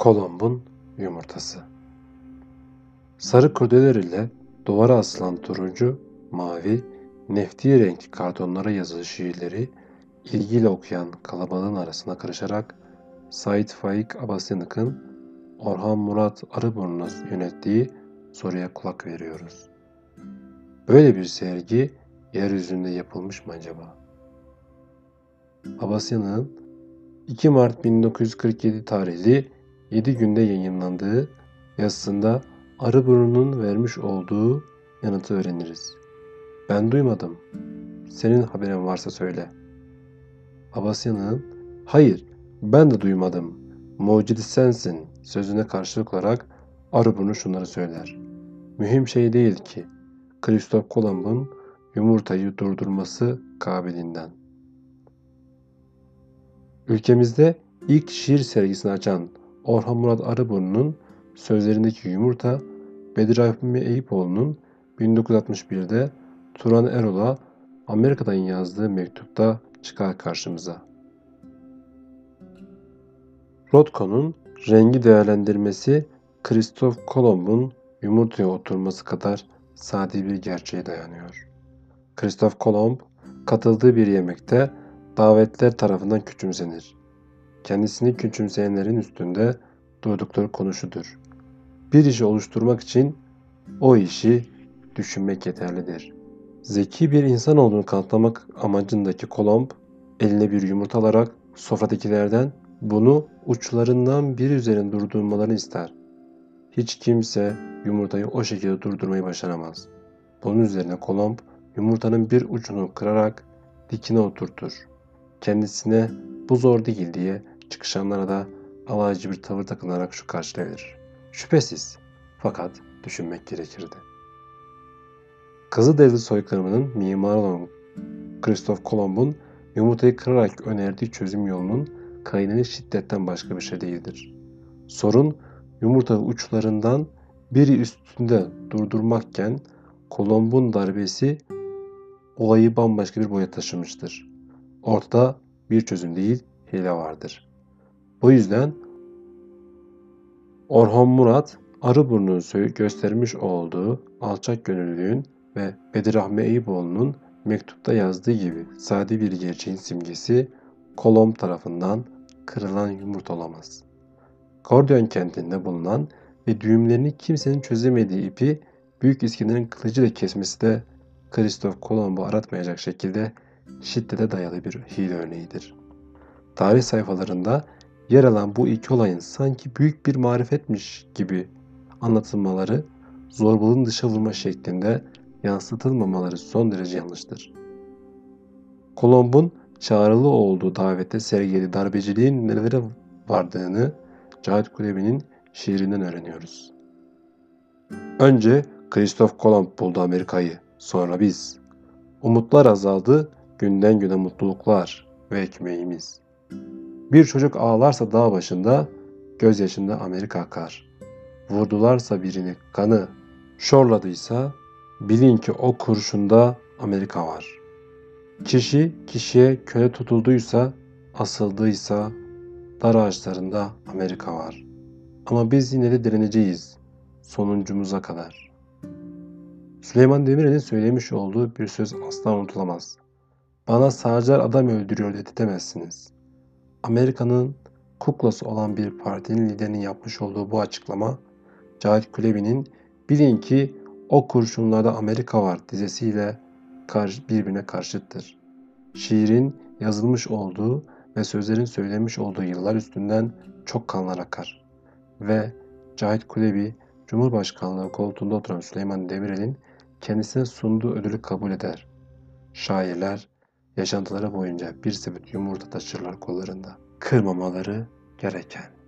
Kolomb'un yumurtası. Sarı kurdeler ile duvara asılan turuncu, mavi, nefti renkli kartonlara yazılı şiirleri ilgiyle okuyan kalabalığın arasına karışarak Said Faik Abasyanık'ın Orhan Murat Arıburnu'na yönettiği soruya kulak veriyoruz. Böyle bir sergi yeryüzünde yapılmış mı acaba? Abasyanık'ın 2 Mart 1947 tarihli 7 günde yayınlandığı yazısında Arıburnu'nun vermiş olduğu yanıtı öğreniriz. Ben duymadım. Senin haberin varsa söyle. Abasyan'ın hayır ben de duymadım. Mucidi sensin sözüne karşılık olarak Arıburnu şunları söyler. Mühim şey değil ki Kristof Kolomb'un yumurtayı durdurması kabilinden. Ülkemizde ilk şiir sergisini açan Orhan Murat Arıburnu'nun sözlerindeki yumurta Bedir Rahmi Eyüpoğlu'nun 1961'de Turan Erol'a Amerika'dan yazdığı mektupta çıkar karşımıza. Rothko'nun rengi değerlendirmesi Kristof Kolomb'un yumurtaya oturması kadar sade bir gerçeğe dayanıyor. Kristof Kolomb katıldığı bir yemekte davetler tarafından küçümsenir. Kendisini küçümseyenlerin üstünde durdukları konuşudur. Bir işi oluşturmak için o işi düşünmek yeterlidir. Zeki bir insan olduğunu kanıtlamak amacındaki Kolomb eline bir yumurta alarak sofradakilerden bunu uçlarından bir üzerine durdurmalarını ister. Hiç kimse yumurtayı o şekilde durdurmayı başaramaz. Bunun üzerine Kolomb yumurtanın bir ucunu kırarak dikine oturtur. Kendisine bu zor değil diye çıkışanlara da alaycı bir tavır takınarak şu karşılayabilir. Şüphesiz fakat düşünmek gerekirdi. Kızılderili soykırımının mimarı olan Kristof Kolomb'un yumurtayı kırarak önerdiği çözüm yolunun kaynağı şiddetten başka bir şey değildir. Sorun yumurta uçlarından biri üstünde durdurmakken Kolomb'un darbesi olayı bambaşka bir boya taşımıştır. Ortada bir çözüm değil, hile vardır. Bu yüzden Orhan Murat Arıburnu'nun göstermiş olduğu alçak gönüllülüğün ve Bedirahme Eyüboğlu'nun mektupta yazdığı gibi sade bir gerçeğin simgesi Kolomb tarafından kırılan yumurta olamaz. Kordion kentinde bulunan ve düğümlerini kimsenin çözemediği ipi Büyük İskender'in kılıcıyla kesmesi de Kristof Kolomb'u aratmayacak şekilde şiddete dayalı bir hile örneğidir. Tarih sayfalarında yer alan bu iki olayın sanki büyük bir marifetmiş gibi anlatılmaları zorbalığın dışa vurma şeklinde yansıtılmamaları son derece yanlıştır. Kolomb'un çağrılı olduğu davette sergili darbeciliğin nelere vardığını Cahit Kulebi'nin şiirinden öğreniyoruz. Önce Kristof Kolomb buldu Amerika'yı, sonra biz. Umutlar azaldı, günden güne mutluluklar ve ekmeğimiz. Bir çocuk ağlarsa dağ başında, gözyaşında Amerika akar. Vurdularsa birini kanı, şorladıysa bilin ki o kurşunda Amerika var. Kişi kişiye köle tutulduysa, asıldıysa dar ağaçlarında Amerika var. Ama biz yine de direneceğiz sonuncumuza kadar. Süleyman Demirel'in söylemiş olduğu bir söz asla unutulamaz. Bana sağcılar adam öldürüyor dedirtemezsiniz. Amerika'nın kuklası olan bir partinin liderinin yapmış olduğu bu açıklama Cahit Kulebi'nin bilin ki o kurşunlarda Amerika var dizesiyle birbirine karşıttır. Şiirin yazılmış olduğu ve sözlerin söylenmiş olduğu yıllar üstünden çok kanlar akar. Ve Cahit Kulebi, Cumhurbaşkanlığı koltuğunda oturan Süleyman Demirel'in kendisine sunduğu ödülü kabul eder. Şairler yaşantıları boyunca bir sepet yumurta taşırlar kollarında. Kırmamaları gereken.